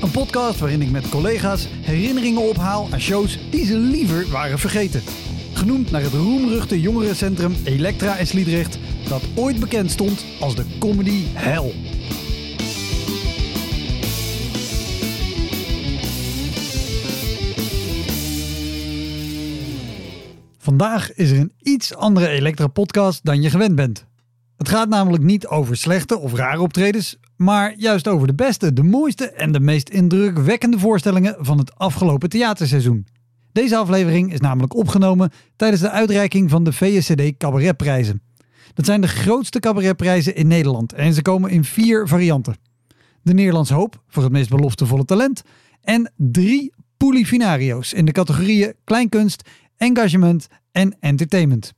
Een podcast waarin ik met collega's herinneringen ophaal aan shows die ze liever waren vergeten. Genoemd naar het roemruchte jongerencentrum Elektra in Sliedrecht, dat ooit bekend stond als de comedy hell. Vandaag is er een iets andere Elektra-podcast dan je gewend bent. Het gaat namelijk niet over slechte of rare optredens, maar juist over de beste, de mooiste en de meest indrukwekkende voorstellingen van het afgelopen theaterseizoen. Deze aflevering is namelijk opgenomen tijdens de uitreiking van de VSCD Cabaretprijzen. Dat zijn de grootste cabaretprijzen in Nederland en ze komen in vier varianten. De Nederlands Hoop voor het meest beloftevolle talent en drie Pulifinario's in de categorieën kleinkunst, engagement en entertainment.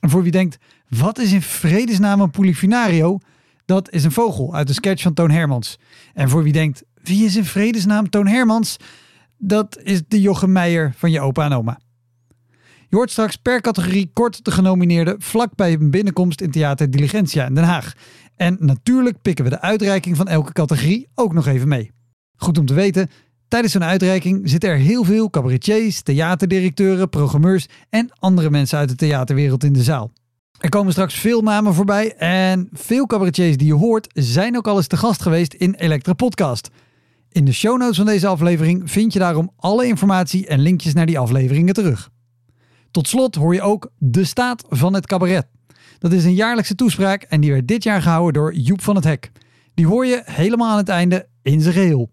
En voor wie denkt, wat is in vredesnaam een Pulifinario? Dat is een vogel uit de sketch van Toon Hermans. En voor wie denkt, wie is in vredesnaam Toon Hermans? Dat is de Jochem Meijer van je opa en oma. Je hoort straks per categorie kort de genomineerden vlak bij een binnenkomst in Theater Diligentia in Den Haag. En natuurlijk pikken we de uitreiking van elke categorie ook nog even mee. Goed om te weten, tijdens zo'n uitreiking zitten er heel veel cabaretiers, theaterdirecteuren, programmeurs en andere mensen uit de theaterwereld in de zaal. Er komen straks veel namen voorbij en veel cabaretiers die je hoort zijn ook al eens te gast geweest in Elektra Podcast. In de show notes van deze aflevering vind je daarom alle informatie en linkjes naar die afleveringen terug. Tot slot hoor je ook de staat van het cabaret. Dat is een jaarlijkse toespraak en die werd dit jaar gehouden door Joep van het Hek. Die hoor je helemaal aan het einde in zijn geheel.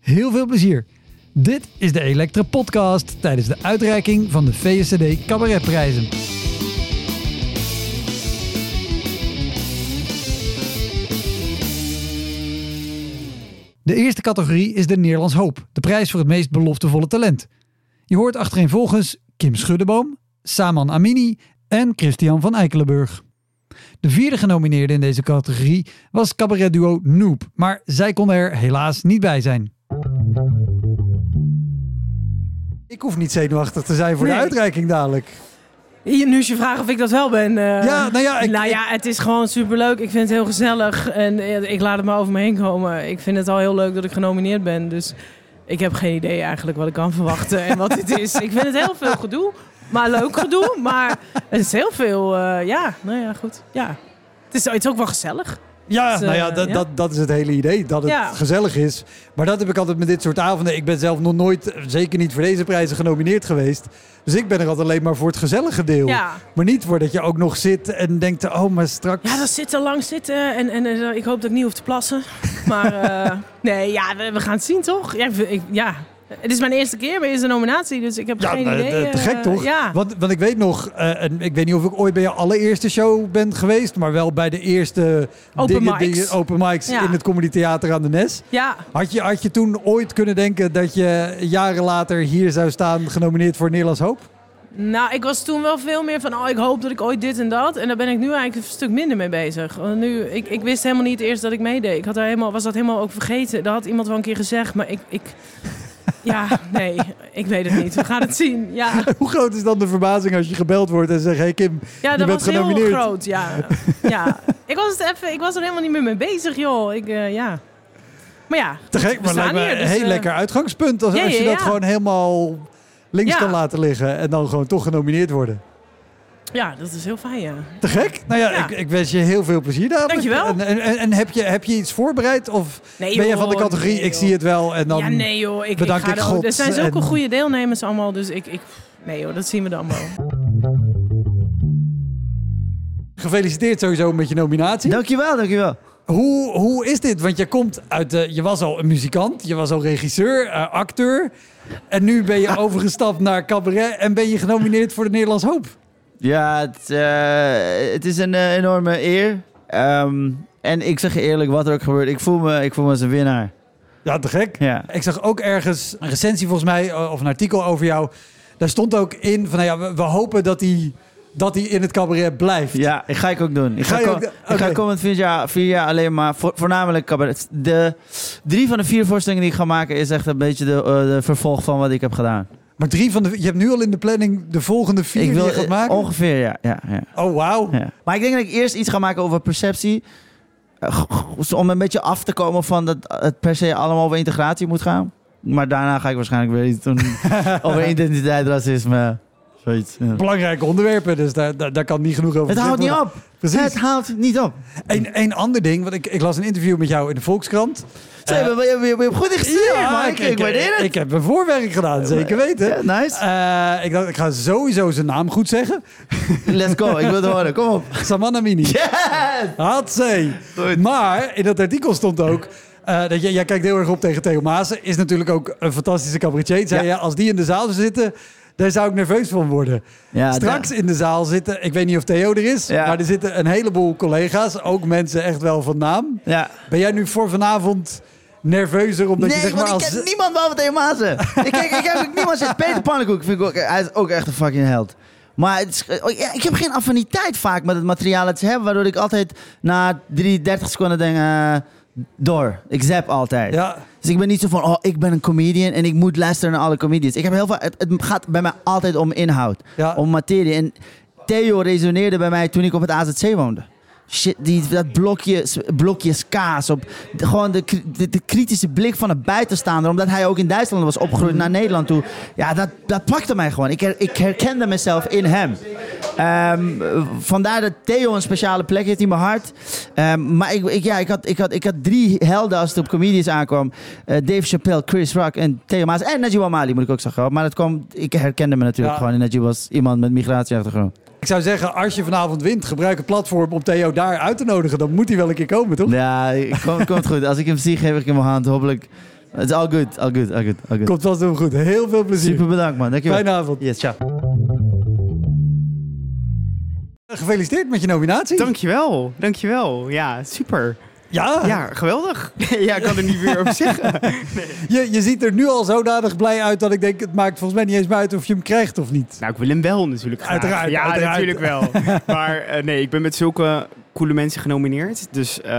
Heel veel plezier. Dit is de Elektra Podcast tijdens de uitreiking van de VSCD Cabaretprijzen. De eerste categorie is de Nederlands Hoop, de prijs voor het meest beloftevolle talent. Je hoort achtereenvolgens Kim Schuddeboom, Saman Amini en Christian van Eikelenburg. De vierde genomineerde in deze categorie was cabaretduo Noob, maar zij kon er helaas niet bij zijn. Ik hoef niet zenuwachtig te zijn voor de uitreiking dadelijk. Hier, nu is je vraag of ik dat wel ben. Ja, nou ja, ik- nou ja, het is gewoon superleuk. Ik vind het heel gezellig en eh, ik laat het maar over me heen komen. Ik vind het al heel leuk dat ik genomineerd ben. Dus ik heb geen idee eigenlijk wat ik kan verwachten en wat dit is. Ik vind het heel veel gedoe, maar leuk gedoe. Maar het is heel veel, eh, ja, nou ja, goed. Ja. Het is, het is ook wel gezellig. Ja, Dus, nou ja, eh, dat, ja. Dat, dat is het hele idee. Dat het Ja. gezellig is. Maar dat heb ik altijd met dit soort avonden. Ik ben zelf nog nooit, zeker niet voor deze prijzen, genomineerd geweest. Dus ik ben er altijd alleen maar voor het gezellige deel. Ja. Maar niet voor dat je ook nog zit en denkt, oh, maar straks... Ja, dat zit te lang zitten en, en eh, ik hoop dat ik niet hoef te plassen. Maar eh, nee, ja, we, we gaan het zien toch? Ja, ik, ja, het is mijn eerste keer, mijn eerste nominatie, dus ik heb Ja, geen nou, idee. te eh, gek toch? Ja. Want, want ik weet nog, eh, en ik weet niet of ik ooit bij je allereerste show ben geweest, maar wel bij de eerste Open dingen, mics. dingen- open mics Ja. in het Comedy Theater aan de Nes. ja, Had je, had je toen ooit kunnen denken dat je jaren later hier zou staan genomineerd voor Nederlands Hoop? nou, ik was toen wel veel meer van, oh, ik hoop dat ik ooit dit en dat. En daar ben ik nu eigenlijk een stuk minder mee bezig. Want nu, ik, ik wist helemaal niet eerst dat ik meedeed. Ik had daar helemaal, was dat helemaal ook vergeten. Dat had iemand wel een keer gezegd, maar ik... ik ja, nee, ik weet het niet. We gaan het zien. Ja, Hoe groot is dan de verbazing als je gebeld wordt en zegt, hey Kim, ja je dat bent was heel groot. Ja, ja. Ik, was het even, ik was er helemaal niet meer mee bezig, joh. Ik, eh, ja. Maar ja, Te gek, maar lijkt me hier, een dus, heel eh, lekker uitgangspunt als, ja, als je ja, dat gewoon helemaal links kan laten liggen en dan gewoon toch genomineerd worden. Ja, dat is heel fijn, ja. Te gek? Nou ja, Ja. Ik, ik wens je heel veel plezier dadelijk. Dankjewel. En, en, en, en heb, je, heb je iets voorbereid of Nee, ben je van de categorie nee, ik zie het wel en dan... ja, nee joh. Ik, bedank ik ga ik er, God er zijn zulke en- goede deelnemers allemaal, dus ik, ik... Nee joh, dat zien we dan wel. Gefeliciteerd sowieso met je nominatie. Dankjewel, dankjewel. Hoe, hoe is dit? Want je komt uit de, je was al een muzikant, je was al regisseur, eh, acteur. En nu ben je overgestapt naar cabaret en ben je genomineerd voor de Nederlands Hoop. Ja, het, eh, het is een eh, enorme eer. Ehm, en ik zeg je eerlijk, wat er ook gebeurt, ik voel me, ik voel me als een winnaar. Ja, te gek. Ja. Ik zag ook ergens een recensie volgens mij, eh, of een artikel over jou. Daar stond ook in van, nou ja, we, we hopen dat hij, dat hij in het cabaret blijft. Ja, ik ga ik ook doen. Ik Ga ook ik ga komend vier jaar, vier jaar alleen maar, vo- voornamelijk cabaret. De drie van de vier voorstellingen die ik ga maken is echt een beetje de, de vervolg van wat ik heb gedaan. Maar drie van de, je hebt nu al in de planning de volgende vier ik wil die je gaat maken? ongeveer, ja. ja, ja, Oh, wauw. ja. Maar ik denk dat ik eerst iets ga maken over perceptie. Eh, Om een beetje af te komen van dat het per se allemaal over integratie moet gaan. Maar daarna ga ik waarschijnlijk weer iets doen over identiteit, racisme. Zoiets. ja. Belangrijke onderwerpen, dus daar, daar, daar kan niet genoeg over Het houdt niet worden. op. Precies. Het houdt niet op. Een, een ander ding, want ik, ik las een interview met jou in de Volkskrant. Zo, Eh, je, hebt- je, goed gestudeerd, man. Ik, ik waardeer het. ik heb mijn voorwerk gedaan, zeker weten. Ja, nice. Eh, ik dacht, ik ga sowieso zijn naam goed zeggen. Let's go. Ik wil het horen. Kom op. Samanna Mini. Yes! Goed. Maar in dat artikel stond ook... eh, dat jij, jij kijkt heel erg op tegen Theo Maassen. Is natuurlijk ook een fantastische cabaretier. Zei Ja. je, als die in de zaal zou zitten... Daar zou ik nerveus van worden. Ja, Straks in de zaal zitten... Ik weet niet of Theo er is. Ja. Maar er zitten een heleboel collega's. Ook mensen echt wel van naam. Ja. Ben jij nu voor vanavond nerveuzer? Omdat nee, je zeg maar want als... ik ken niemand behalve Theo Maassen. ik, ken, ik heb ook niemand zitten. Peter Pannenkoek vind ik ook... Hij is ook echt een fucking held. Maar het is, oh, ik heb geen affiniteit vaak met het materiaal dat ze hebben. Waardoor ik altijd na 3, 30 seconden denk... eh, door. Ik zap altijd. Ja, Dus ik ben niet zo van, oh, ik ben een comedian en ik moet luisteren naar alle comedians. Ik heb heel veel, het, het gaat bij mij altijd om inhoud, ja. om materie. En Theo resoneerde bij mij toen ik op het AZC woonde. Shit, die, dat blokje, blokjes kaas. Op, de- gewoon de, de, de kritische blik van een buitenstaander. Omdat hij ook in Duitsland was opgegroeid naar Nederland toe. Ja, dat, dat pakte mij gewoon. Ik, her- ik herkende mezelf in hem. Ehm, vandaar dat Theo een speciale plek heeft in mijn hart. Ehm, maar ik, ik, ja, ik, had, ik, had, ik had drie helden als het op comedians aankwam. Eh, Dave Chappelle, Chris Rock en Theo Maas. En Najib Amali moet ik ook zeggen. Maar dat kwam, ik herkende me natuurlijk Ja. gewoon. En Najib was iemand met migratieachtergrond. Ik zou zeggen, als je vanavond wint, gebruik een platform om Theo daar uit te nodigen. Dan moet hij wel een keer komen, toch? Ja, komt, komt goed. Als ik hem zie, geef ik hem een hand. Hopelijk. Het is all good, all good, all good, all good. Komt vast heel goed. Heel veel plezier. Super bedankt, man. Dankjewel. Fijne avond. Yes, ciao. Gefeliciteerd met je nominatie. Dankjewel, dankjewel. Ja, super. Ja, Ja, geweldig. ja, ik kan er niet meer over zeggen. je, je ziet er nu al zodanig blij uit dat ik denk, het maakt volgens mij niet eens meer uit of je hem krijgt of niet. Nou, ik wil hem wel natuurlijk graag. Uiteraard, Ja, uiteraard. natuurlijk wel. maar eh, nee, ik ben met zulke coole mensen genomineerd. Dus eh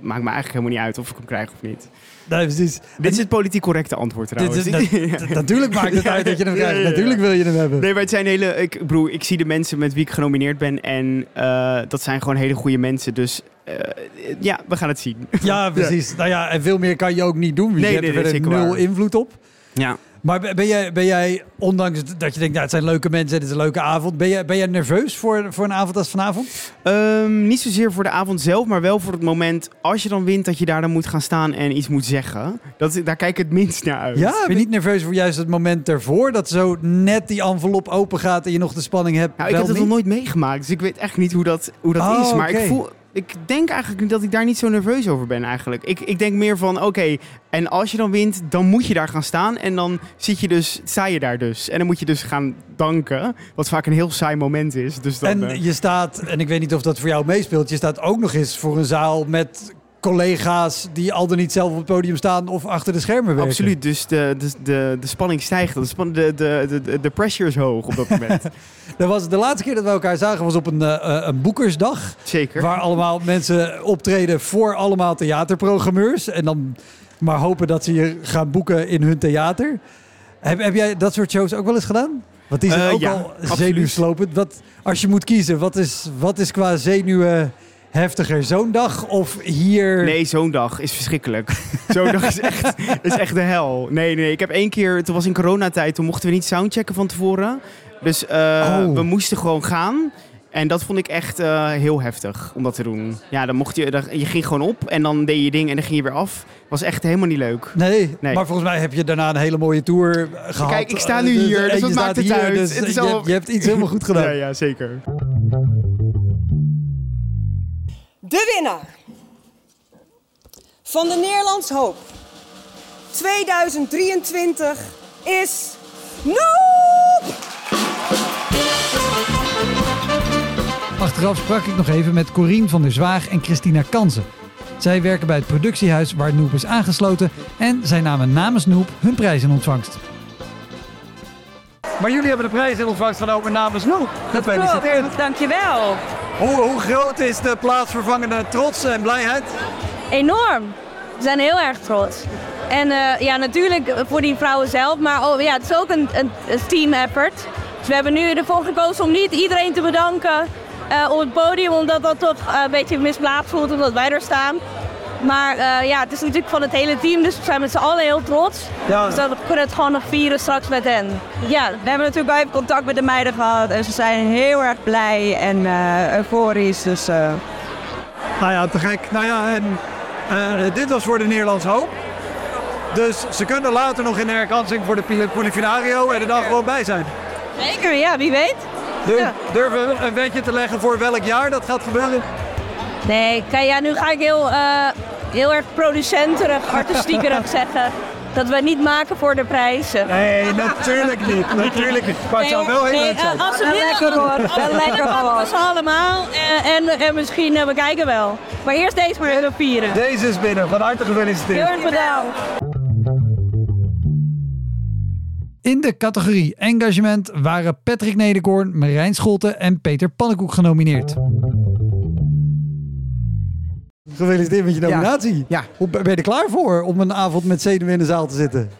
maakt me eigenlijk helemaal niet uit of ik hem krijg of niet. Nee, precies. Dit is het politiek correcte antwoord Dit trouwens. is, dat- natuurlijk maakt het uit dat je hem krijgt. Natuurlijk wil je hem hebben. Nee, maar het zijn hele. Ik bedoel, ik zie de mensen met wie ik genomineerd ben. En eh, dat zijn gewoon hele goede mensen. Dus eh, ja, we gaan het zien. Ja, precies. Nou ja, en veel meer kan je ook niet doen. want Nee, je hebt nee, er nee, nul waar. invloed op. Ja. Maar ben- jij, ben jij, ondanks dat je denkt, nou, het zijn leuke mensen, het is een leuke avond. Ben jij, ben jij nerveus voor, voor een avond als vanavond? Ehm, niet zozeer voor de avond zelf, maar wel voor het moment als je dan wint dat je daar dan moet gaan staan en iets moet zeggen. Dat, daar kijk ik het minst naar uit. Ja, ben je niet nerveus voor juist het moment ervoor? Dat zo net die envelop open gaat en je nog de spanning hebt? Nou, ik heb het nog nooit meegemaakt, dus ik weet echt niet hoe dat, hoe dat Oh, is. Maar oké. ik voel, ik denk eigenlijk dat ik daar niet zo nerveus over ben eigenlijk. Ik, ik denk meer van, oké, en als je dan wint, dan moet je daar gaan staan. En dan zit je dus, sta je daar dus. En dan moet je dus gaan danken, wat vaak een heel saai moment is. Dus dan, En eh, je staat, en ik weet niet of dat voor jou meespeelt, je staat ook nog eens voor een zaal met collega's die al dan niet zelf op het podium staan of achter de schermen werken. Absoluut, dus de, de, de, de spanning stijgt. De, span, de, de, de, de pressure is hoog op dat moment. Dat was de laatste keer dat we elkaar zagen was op een, eh, eh, een boekersdag. Zeker. Waar allemaal mensen optreden voor allemaal theaterprogrammeurs. En dan maar hopen dat ze je gaan boeken in hun theater. Heb, heb jij dat soort shows ook wel eens gedaan? Want die zijn Eh, ook ja, al zenuwslopend. Wat, als je moet kiezen, wat is, wat is qua zenuwen heftiger? Zo'n dag of hier? Nee, zo'n dag is verschrikkelijk. zo'n dag is echt, is echt de hel. Nee, nee, ik heb één keer, toen was in coronatijd, toen mochten we niet soundchecken van tevoren. Dus eh, Oh. we moesten gewoon gaan. En dat vond ik echt eh, heel heftig om dat te doen. Ja, dan mocht je, dan, je ging gewoon op en dan deed je ding en dan ging je weer af. Was echt helemaal niet leuk. Nee, Nee. maar volgens mij heb je daarna een hele mooie tour gehad. Kijk, ik sta nu Eh, hier, en dus wat maakt het hier, uit? dus Het is je, allemaal- hebt, je hebt iets helemaal goed gedaan. Ja, ja, zeker. De winnaar van de Nederlands Hoop 2023 is Noop! Achteraf sprak ik nog even met Corien van der Zwaag en Christina Kansen. Zij werken bij het productiehuis waar Noep is aangesloten en zij namen namens Noep hun prijs in ontvangst. Maar jullie hebben de prijs in ontvangst genomen namens Noep. Gefeliciteerd. Dankjewel. Hoe, hoe groot is de plaatsvervangende trots en blijheid? Enorm. We zijn heel erg trots. En eh, ja, natuurlijk voor die vrouwen zelf, maar oh, ja, het is ook een, een, team effort. Dus we hebben nu ervoor gekozen om niet iedereen te bedanken eh, op het podium, omdat dat toch eh, een beetje misplaatst voelt omdat wij er staan. Maar eh, ja, het is natuurlijk van het hele team, dus we zijn met z'n allen heel trots. Ja. Dus dat we kunnen het gewoon nog vieren straks met hen. Ja, we hebben natuurlijk wel even contact met de meiden gehad en ze zijn heel erg blij en eh, euforisch. Dus, eh, Nou ja, te gek. Nou ja, en eh, dit was voor de Nederlands Hoop. Dus ze kunnen later nog in de herkansing voor de Polifinario er dan gewoon bij zijn. Zeker, ja, wie weet. Dur- Ja. Durven we een wetje te leggen voor welk jaar dat gaat gebeuren? Nee, kijk, ja, nu ga ik heel, eh, heel erg producenterig, artistiekerig zeggen. Dat we het niet maken voor de prijzen. Nee, natuurlijk niet. Natuurlijk niet. Maar het zou wel heel leuk zijn. eh, als ze lekker hoor. Wel lekker. Ze allemaal. En, en, en misschien, eh, we kijken wel. Maar eerst deze maar even vieren. Deze is binnen. Van harte Heel gefeliciteerd. erg bedankt. In de categorie engagement waren Patrick Nederkoorn, Marijn Scholten en Peter Pannenkoek genomineerd. Gefeliciteerd met je nominatie. Ja. Hoe ben je er klaar voor om een avond met zenuwen in de zaal te zitten?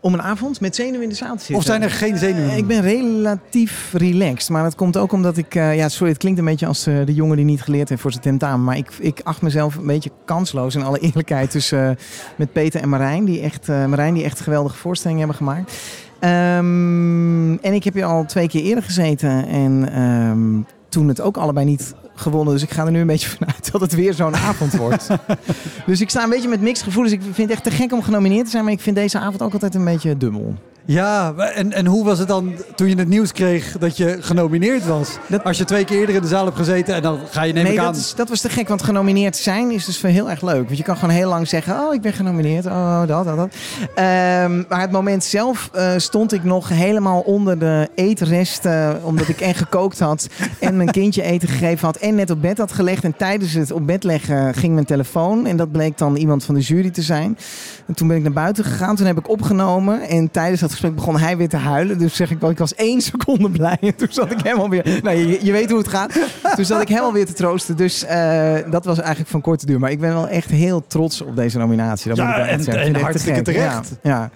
Om een avond met zenuwen in de zaal te zitten. Of zijn er geen zenuwen? Ik ben relatief relaxed, maar dat komt ook omdat ik... eh, ja, sorry, het klinkt een beetje als eh, de jongen die niet geleerd heeft voor zijn tentamen. Maar ik, ik acht mezelf een beetje kansloos in alle eerlijkheid. Dus eh, met Peter en Marijn, die echt, eh, Marijn, die echt geweldige voorstellingen hebben gemaakt. Ehm, en ik heb hier al twee keer eerder gezeten en ehm, toen het ook allebei niet gewonnen. Dus ik ga er nu een beetje vanuit dat het weer zo'n avond wordt. dus ik sta een beetje met mixed gevoelens. Ik vind het echt te gek om genomineerd te zijn, maar ik vind deze avond ook altijd een beetje dubbel. Ja, en, en hoe was het dan toen je het nieuws kreeg dat je genomineerd was? Dat- Als je twee keer eerder in de zaal hebt gezeten en dan ga je neem nee, ik aan... dat, is, dat was te gek, want genomineerd zijn is dus heel erg leuk. Want je kan gewoon heel lang zeggen, oh, ik ben genomineerd, oh, dat, dat, dat. Ehm, maar het moment zelf eh, stond ik nog helemaal onder de eetresten, omdat ik en gekookt had en mijn kindje eten gegeven had en net op bed had gelegd. En tijdens het op bed leggen ging mijn telefoon en dat bleek dan iemand van de jury te zijn. En toen ben ik naar buiten gegaan, toen heb ik opgenomen en tijdens dat gesprek begon hij weer te huilen. Dus zeg ik wel, ik was één seconde blij en toen zat ik helemaal weer, nou je, je weet hoe het gaat. Toen zat ik helemaal weer te troosten. Dus eh, dat was eigenlijk van korte duur. Maar ik ben wel echt heel trots op deze nominatie. Dat Ja, moet ik wel echt en- zeggen. Hartstikke terecht. Ja, ja.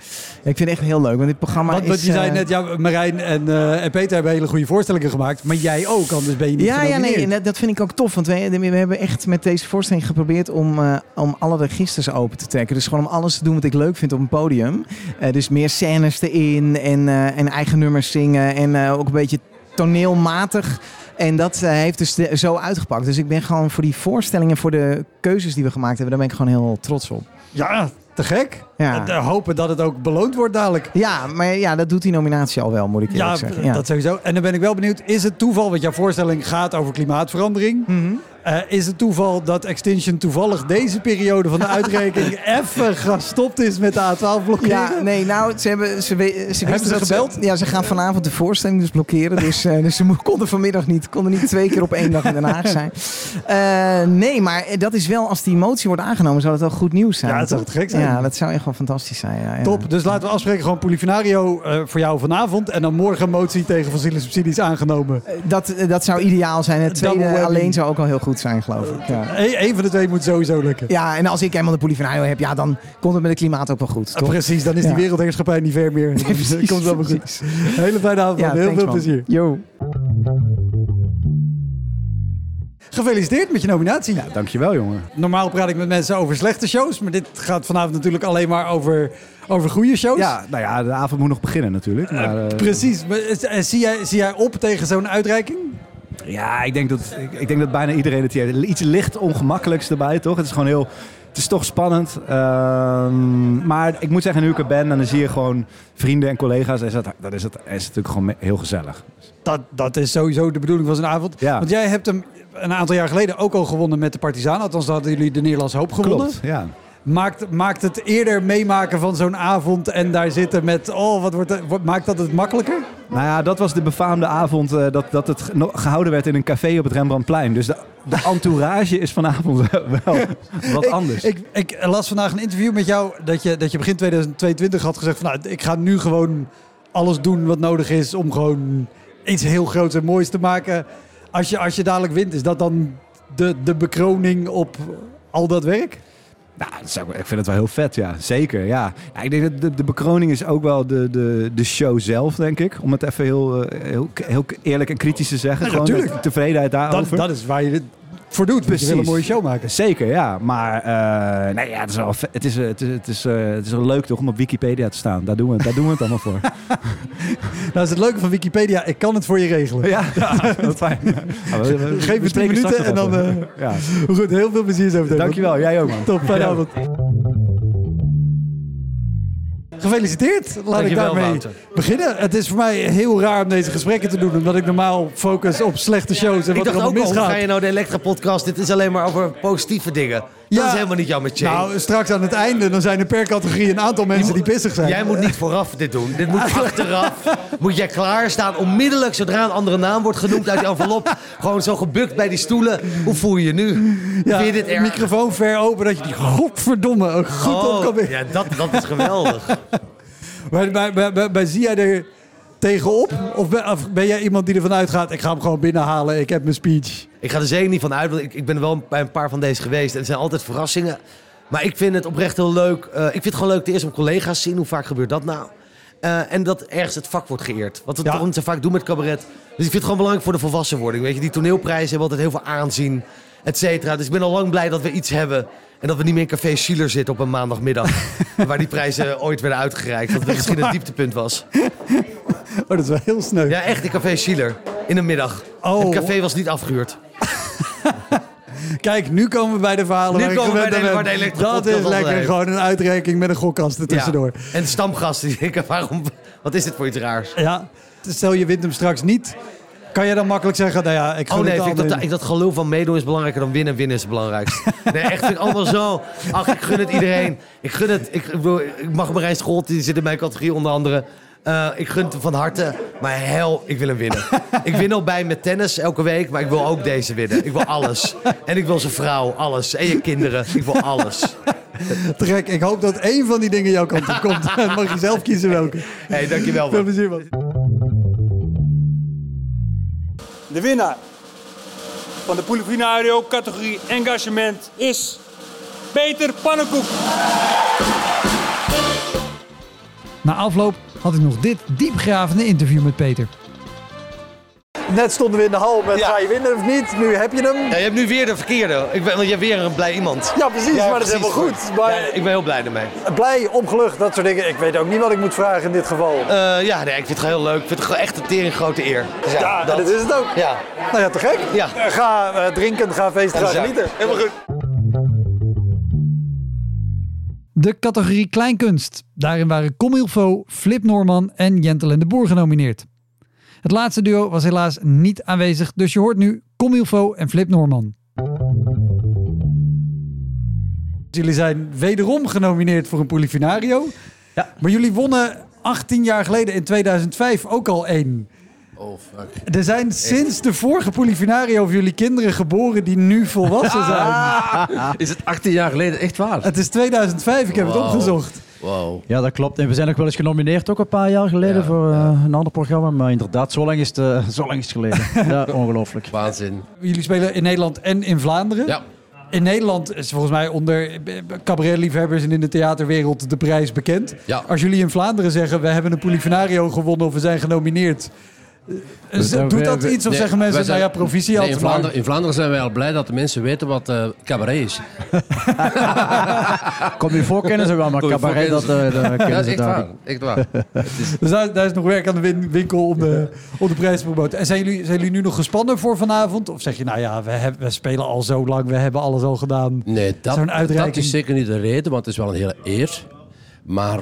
ik vind het echt heel leuk. Want dit programma Want, is... want je zei eh, net, ja, Marijn en, eh, en Peter hebben hele goede voorstellingen gemaakt. Maar jij ook, anders ben je niet Ja, ja, nee, dat, dat vind ik ook tof. Want we, we hebben echt met deze voorstelling geprobeerd om, om alle registers open te trekken. Dus gewoon om alles te doen wat ik leuk vind op een podium. Dus meer scènes en, eh, en eigen nummers zingen. En eh, ook een beetje toneelmatig. En dat eh, heeft dus de- zo uitgepakt. Dus ik ben gewoon voor die voorstellingen, voor de keuzes die we gemaakt hebben, daar ben ik gewoon heel trots op. Ja, te gek. Ja. En, hopen dat het ook beloond wordt dadelijk. Ja, maar ja, dat doet die nominatie al wel, moet ik eerlijk Ja, zeggen. Ja. dat sowieso. En dan ben ik wel benieuwd, is het toeval, want jouw voorstelling gaat over klimaatverandering. Mhm. Eh, is het toeval dat Extinction toevallig deze periode van de uitreiking even gestopt is met de A12 blokkeren? Ja, nee, nou, ze hebben ze, we- ze wisten ze dat gebeld? ja, ze gaan vanavond de voorstelling dus blokkeren. Dus, eh, dus ze konden vanmiddag niet, konden niet twee keer op één dag in Den Haag zijn. Eh, nee, maar dat is wel, als die motie wordt aangenomen, zou dat wel goed nieuws zijn. Ja, dat zou het gek zijn. Ja, dat zou echt wel fantastisch zijn. Ja, ja. Top, dus laten we afspreken gewoon Polifinario voor jou vanavond. En dan morgen een motie tegen fossiele subsidies aangenomen. Dat, dat zou ideaal zijn. Het tweede alleen zou ook al heel goed zijn, geloof ik. Ja. Eén van de twee moet sowieso lukken. ja, en als ik helemaal de Polifinario heb, ja, dan komt het met het klimaat ook wel goed. Toch? precies, dan is die Ja. wereldheerschappij niet ver meer. Precies, komt allemaal goed. precies. Hele fijne avond, man. heel thanks, veel man. plezier. Yo. Gefeliciteerd met je nominatie. Dankjewel, jongen. Normaal praat ik met mensen over slechte shows, maar dit gaat vanavond natuurlijk alleen maar over, over goede shows. Ja, nou ja, de avond moet nog beginnen natuurlijk. Maar, eh, Precies. Maar, eh, zie, jij, zie jij op tegen zo'n uitreiking? Ja, ik denk, dat, ik, ik denk dat bijna iedereen het hier heeft. Iets licht ongemakkelijks erbij, toch? Het is gewoon heel... Het is toch spannend. Ehm, maar ik moet zeggen, nu ik er ben en dan zie je gewoon vrienden en collega's. Is dat, dat is, het, is natuurlijk gewoon heel gezellig. Dat, dat is sowieso de bedoeling van zo'n avond. Ja. Want jij hebt hem een aantal jaar geleden ook al gewonnen met de Partizaan. Althans, hadden jullie de Nederlandse Hoop gewonnen. Klopt, ja. Maakt, maakt het eerder meemaken van zo'n avond en daar zitten met... Oh, wat wordt maakt dat het makkelijker? Nou ja, dat was de befaamde avond eh, dat, dat het ge- gehouden werd in een café op het Rembrandtplein. Dus de, de entourage is vanavond wel wat ik, anders. Ik, ik las vandaag een interview met jou dat je, dat je begin 2022 had gezegd van nou, ik ga nu gewoon alles doen wat nodig is om gewoon iets heel groots en moois te maken. Als je, als je dadelijk wint, is dat dan de, de bekroning op al dat werk? Nou, dat zou ik, vind het wel heel vet, ja. Zeker, ja. ja ik denk dat de, de bekroning is ook wel de, de, de show zelf, denk ik. Om het even heel, eh, heel, heel eerlijk en kritisch te zeggen. Ja, Gewoon de tevredenheid Dat, daarover. dat is waar je voor doet. Precies. Je wil een mooie show maken. Zeker, ja. Maar eh, nee, ja, het, is wel, het, is, eh, het, is, het, is, eh, het is wel leuk toch om op Wikipedia te staan. Daar doen we, daar doen we het allemaal voor. Nou is het leuke van Wikipedia, ik kan het voor je regelen. ja, wat fijn. Ja, we- we- we Geef me 10 spreken minuten en dan... eh, ja. Goed, heel veel plezier zo meteen. Dankjewel, jij ook man. Top, fijne avond. Gefeliciteerd. Laat ik daarmee Wouter. beginnen. Het is voor mij heel raar om deze gesprekken te doen, omdat ik normaal focus op slechte shows en Ik wat er dacht allemaal ook al, hoe misgaat. ga je nou de Elektra-podcast? Dit is alleen maar over positieve dingen. Dat Ja. is helemaal niet metier. Nou, straks aan het einde, dan zijn er per categorie een aantal mensen die pissig zijn. Jij moet niet vooraf dit doen. Dit moet achteraf. Moet jij klaarstaan, onmiddellijk zodra een andere naam wordt genoemd uit die envelop. gewoon zo gebukt bij die stoelen. Hoe voel je je nu? ja, Vind je dit erg? microfoon ver open, dat je die godverdomme ook goed op kan Oh, ja, dat, dat is geweldig. Maar, zie jij er tegenop? Of ben, of ben jij iemand die ervan uitgaat, ik ga hem gewoon binnenhalen, ik heb mijn speech? Ik ga er zeker niet van uit, want ik, ik ben wel bij een paar van deze geweest. En het zijn altijd verrassingen. Maar ik vind het oprecht heel leuk. Eh, ik vind het gewoon leuk te eerst om collega's zien. Hoe vaak gebeurt dat nou? Eh, en dat ergens het vak wordt geëerd. Wat we Ja. toch niet zo vaak doen met cabaret. Dus ik vind het gewoon belangrijk voor de volwassenwording. Weet je, die toneelprijzen hebben altijd heel veel aanzien, et cetera. Dus ik ben al lang blij dat we iets hebben. En dat we niet meer in Café Schiller zitten op een maandagmiddag. waar die prijzen ooit werden uitgereikt. Dat het misschien het dieptepunt was. Oh, dat is wel heel sneu. Ja, echt in Café Schiller. In een middag. Oh. Het café was niet afgehuurd. Kijk, nu komen we bij de verhalen Nu waar komen we bij de- waar de elektro- Dat is lekker, heeft. gewoon een uitreiking met een gokkast er tussendoor. Ja. En de stamgasten die denken, waarom, wat is dit voor iets raars? Ja. Stel je wint hem straks niet, kan je dan makkelijk zeggen, nou ja, ik gun Oh nee, het ik, dat, ik dat geloof van meedoen is belangrijker dan winnen. Winnen is het belangrijkst. Nee, echt vind ik allemaal zo. Ach, ik gun het iedereen. Ik gun het. Ik, ik, ik mag Marijn Scholt, die zit in mijn categorie onder andere. Eh, ik gun hem van harte. Maar hel, ik wil hem winnen. Ik win al bij met tennis elke week, maar ik wil ook deze winnen. Ik wil alles. En ik wil zijn vrouw, alles. En je kinderen. Ik wil alles. Te gek. Ik hoop dat één van die dingen jouw kant op komt. Dan mag je zelf kiezen welke. hey, dankjewel. Veel plezier, man. De winnaar van de Polifinario categorie engagement is Peter Pannenkoek. Na afloop had ik nog dit diepgravende interview met Peter. Net stonden we in de hal met ga je winnen of niet? Nu heb je hem. Ja, je hebt nu weer de verkeerde. Ik ben, want je hebt weer een blij iemand. Ja, precies, maar dat is helemaal goed. Maar- Ja, ik ben heel blij ermee. Blij, opgelucht, dat soort dingen. Ik weet ook niet wat ik moet vragen in dit geval. Eh, ja, nee, ik vind het gewoon heel leuk. Ik vind het echt een tering grote eer. Dus Ja, dat. is het ook. Ja. Nou ja, te gek. Ja. Ga eh, drinken, ga feesten, ga genieten. Helemaal goed. De categorie Kleinkunst. Daarin waren Comilfo, Flip Norman en Jentel en de Boer genomineerd. Het laatste duo was helaas niet aanwezig, dus je hoort nu Comilfo en Flip Norman. Jullie zijn wederom genomineerd voor een Polifinario. Ja. Maar jullie wonnen 18 jaar geleden in 2005 ook al één. Oh, fuck. Er zijn sinds de vorige Polifinario voor jullie kinderen geboren die nu volwassen zijn. Is het 18 jaar geleden echt waar? Het is 2005, ik heb het Wauw. opgezocht. Wow. Ja, dat klopt. En we zijn ook wel eens genomineerd, ook een paar jaar geleden, Ja, voor eh, een ander programma. Maar inderdaad, zo lang is het, eh, zo lang is het geleden. ja, ongelooflijk. Waanzin. Jullie spelen in Nederland en in Vlaanderen. Ja. In Nederland is volgens mij onder cabaretliefhebbers en in de theaterwereld de prijs bekend. Ja. Als jullie in Vlaanderen zeggen, we hebben een Polifinario gewonnen of we zijn genomineerd. Eh, Doet dat we- iets of nee, zeggen mensen, zijn- nou ja, proficiat. Nee, in, Vlaanderen, in Vlaanderen zijn wij al blij dat de mensen weten wat eh cabaret is. Kom je voor kennen ze wel, maar cabaret, dat, kennen eh, ze- dat kennen ze echt daar waar. Echt is- Dus daar, daar is nog werk aan de win- winkel om de, om de prijs te promoten. En zijn jullie, zijn jullie nu nog gespannen voor vanavond? Of zeg je, nou ja, we, hebben, we spelen al zo lang, we hebben alles al gedaan. Nee, dat, dat is zeker niet de reden, want het is wel een hele eer. Maar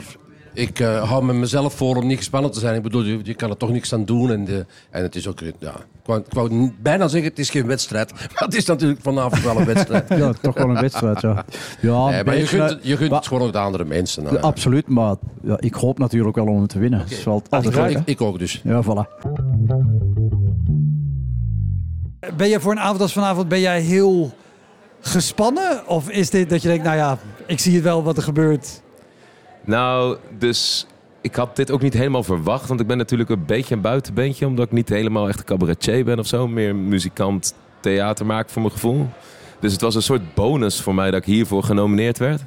Ik eh, hou met mezelf voor om niet gespannen te zijn. Ik bedoel, je, je kan er toch niks aan doen. En, de, en het is ook, eh, ja, ik wou, ik wou niet- bijna zeggen, het is geen wedstrijd. Maar het is natuurlijk vanavond wel een wedstrijd. Ja, toch wel een wedstrijd, ja. Ja, Nee, maar je gunt, eh, het- je gunt maar- het gewoon ook de andere mensen. nou, Ja. Absoluut, maar ja, ik hoop natuurlijk wel om hem te winnen. Dat is wel altijd ik, ik ook dus. Ja, voilà. Ben je voor een avond als vanavond ben jij heel gespannen? Of is dit dat je denkt, nou ja, ik zie het wel wat er gebeurt. Nou, dus ik had dit ook niet helemaal verwacht. Want ik ben natuurlijk een beetje een buitenbeentje. Omdat ik niet helemaal echt cabaretier ben of zo. Meer muzikant, theater maak voor mijn gevoel. Dus het was een soort bonus voor mij dat ik hiervoor genomineerd werd.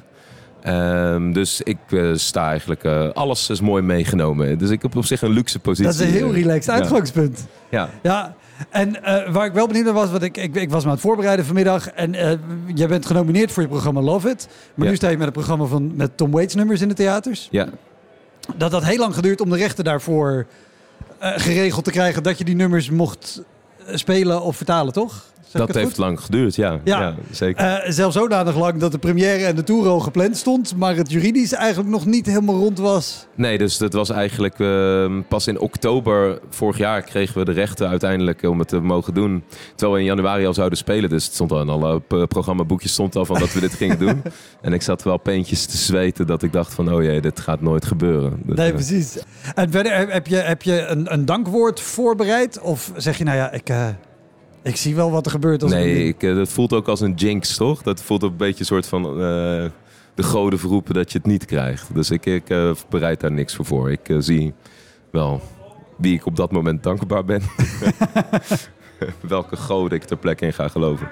Ehm, dus ik eh, sta eigenlijk... eh, alles is mooi meegenomen. Dus ik heb op zich een luxe positie. Dat is een heel eh, relaxed uitgangspunt. Ja. Ja, en waar ik wel benieuwd naar was, want ik, ik, ik was me aan het voorbereiden vanmiddag. En jij bent genomineerd voor je programma Love It. Maar Ja. nu sta je met een programma van, met Tom Waits nummers in de theaters. Ja. Dat had heel lang geduurd om de rechten daarvoor geregeld te krijgen. Dat je die nummers mocht spelen of vertalen, toch? Dat heeft goed? lang geduurd, ja. Ja. ja. zeker. Eh, zelfs zodanig lang dat de première en de tour al gepland stond. Maar het juridisch eigenlijk nog niet helemaal rond was. Nee, dus dat was eigenlijk ehm, pas in oktober vorig jaar kregen we de rechten uiteindelijk om het te mogen doen. Terwijl we in januari al zouden spelen. Dus het stond al in alle p- programmaboekjes stond al van dat we dit gingen doen. En ik zat wel peentjes te zweten dat ik dacht van oh jee, dit gaat nooit gebeuren. Dat, Nee, eh, precies. En verder, heb- je, heb je een, een dankwoord voorbereid? Of zeg je, nou ja, ik, eh, ik zie wel wat er gebeurt als nee, ik, eh, dat voelt ook als een jinx, toch? Dat voelt ook een beetje een soort van eh, de goden verroepen dat je het niet krijgt. Dus ik, ik eh, bereid daar niks voor voor. Ik zie wel wie ik op dat moment dankbaar ben. Welke goden ik ter plekke in ga geloven.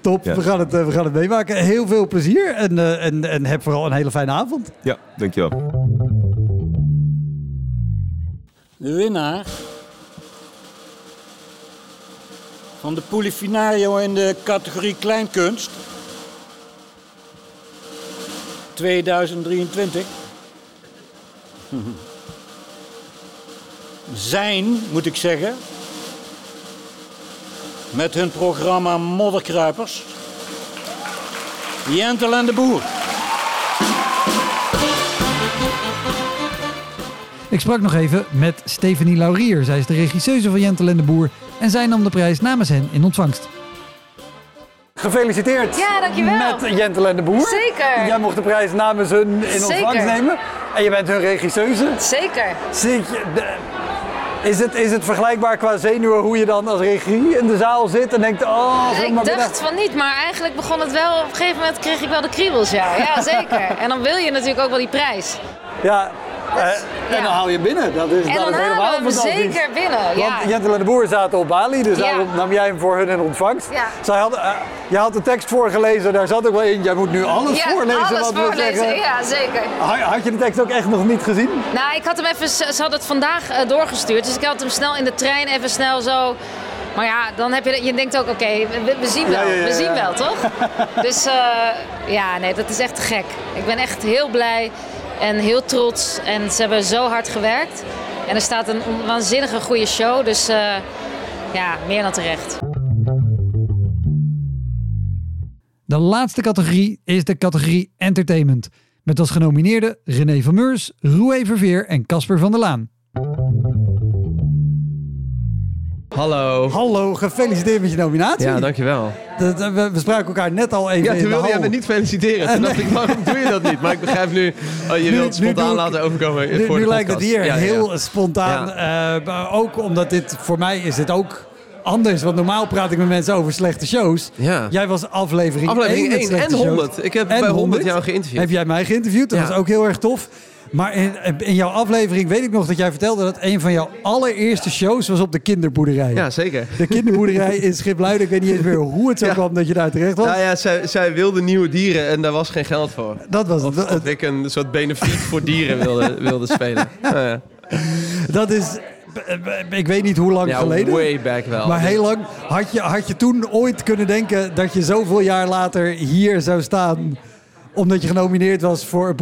Top, Ja. we, gaan het, we gaan het meemaken. Heel veel plezier en, eh, en, en heb vooral een hele fijne avond. Ja, dankjewel. De winnaar van de Polifinario in de categorie Kleinkunst 2023 zijn, moet ik zeggen, met hun programma Modderkruipers, Jentel en de Boer. Ik sprak nog even met Stephanie Laurier. Zij is de regisseuse van Jentel en de Boer. En zij nam de prijs namens hen in ontvangst. Gefeliciteerd Ja, dankjewel. met Jentel en de Boer. Zeker. Jij mocht de prijs namens hun in Zeker. ontvangst nemen. En je bent hun regisseuse. Zeker. Zit je, de- is, het, is het vergelijkbaar qua zenuwen hoe je dan als regie in de zaal zit en denkt... Oh, ik maar dacht binnen- van niet, maar eigenlijk begon het wel. Op een gegeven moment kreeg ik wel de kriebels, ja. Ja, zeker. En dan wil je natuurlijk ook wel die prijs. Ja, en dan haal je binnen. Dat is, En dat dan is helemaal we zeker binnen, ja. Want Jentel en de Boer zaten op Bali, dus Ja. daarom nam jij hem voor hun in ontvangst. Ja. Zij hadden, eh, jij had de tekst voorgelezen, daar zat ook wel in. Jij moet nu alles ja, voorlezen alles wat we voorlezen. zeggen. Ja, zeker. Ha- Had je de tekst ook echt nog niet gezien? Nou, ik had hem even, ze hadden het vandaag eh, doorgestuurd, dus ik had hem snel in de trein even snel zo. Maar ja, dan heb je, je denkt ook, oké, we, we zien wel, Ja, ja, ja, we zien wel, toch? dus eh, ja, nee, dat is echt gek. Ik ben echt heel blij en heel trots en ze hebben zo hard gewerkt. En er staat een waanzinnige goede show, dus eh, ja, meer dan terecht. De laatste categorie is de categorie Entertainment. Met als genomineerden René van Meurs, Roué Verveer en Casper van der Laan. Hallo. Hallo, gefeliciteerd met je nominatie. Ja, dankjewel. Dat, we, we spraken elkaar net al even Ja, toen de wilde jij me niet feliciteren. Toen dacht ik, waarom doe je dat niet? Maar ik begrijp nu, oh, je Nu- wilt spontaan ik- laten overkomen Nu, voor nu de lijkt het hier Ja, ja, ja. heel spontaan. eh, maar ook omdat dit, voor mij is dit ook anders. Want normaal praat ik met mensen over slechte shows. Ja. Jij was aflevering, Aflevering 1 met één slechte en shows. 100. Ik heb En bij 100 jou geïnterviewd. Heb jij mij geïnterviewd? Dat Ja. was ook heel erg tof. Maar in, in jouw aflevering weet ik nog dat jij vertelde dat een van jouw allereerste shows was op de kinderboerderij. Ja, zeker. De kinderboerderij in Schipluiden. Ik weet niet eens meer hoe het zo kwam dat je daar terecht was. Nou ja, zij, zij wilde nieuwe dieren en daar was geen geld voor. Dat was Of, of ik een soort benefiet voor dieren wilde, wilde spelen. Nou ja. Dat is, ik weet niet hoe lang Ja, geleden. way back wel. Maar heel lang. Had je, had je toen ooit kunnen denken dat je zoveel jaar later hier zou staan... omdat je genomineerd was voor.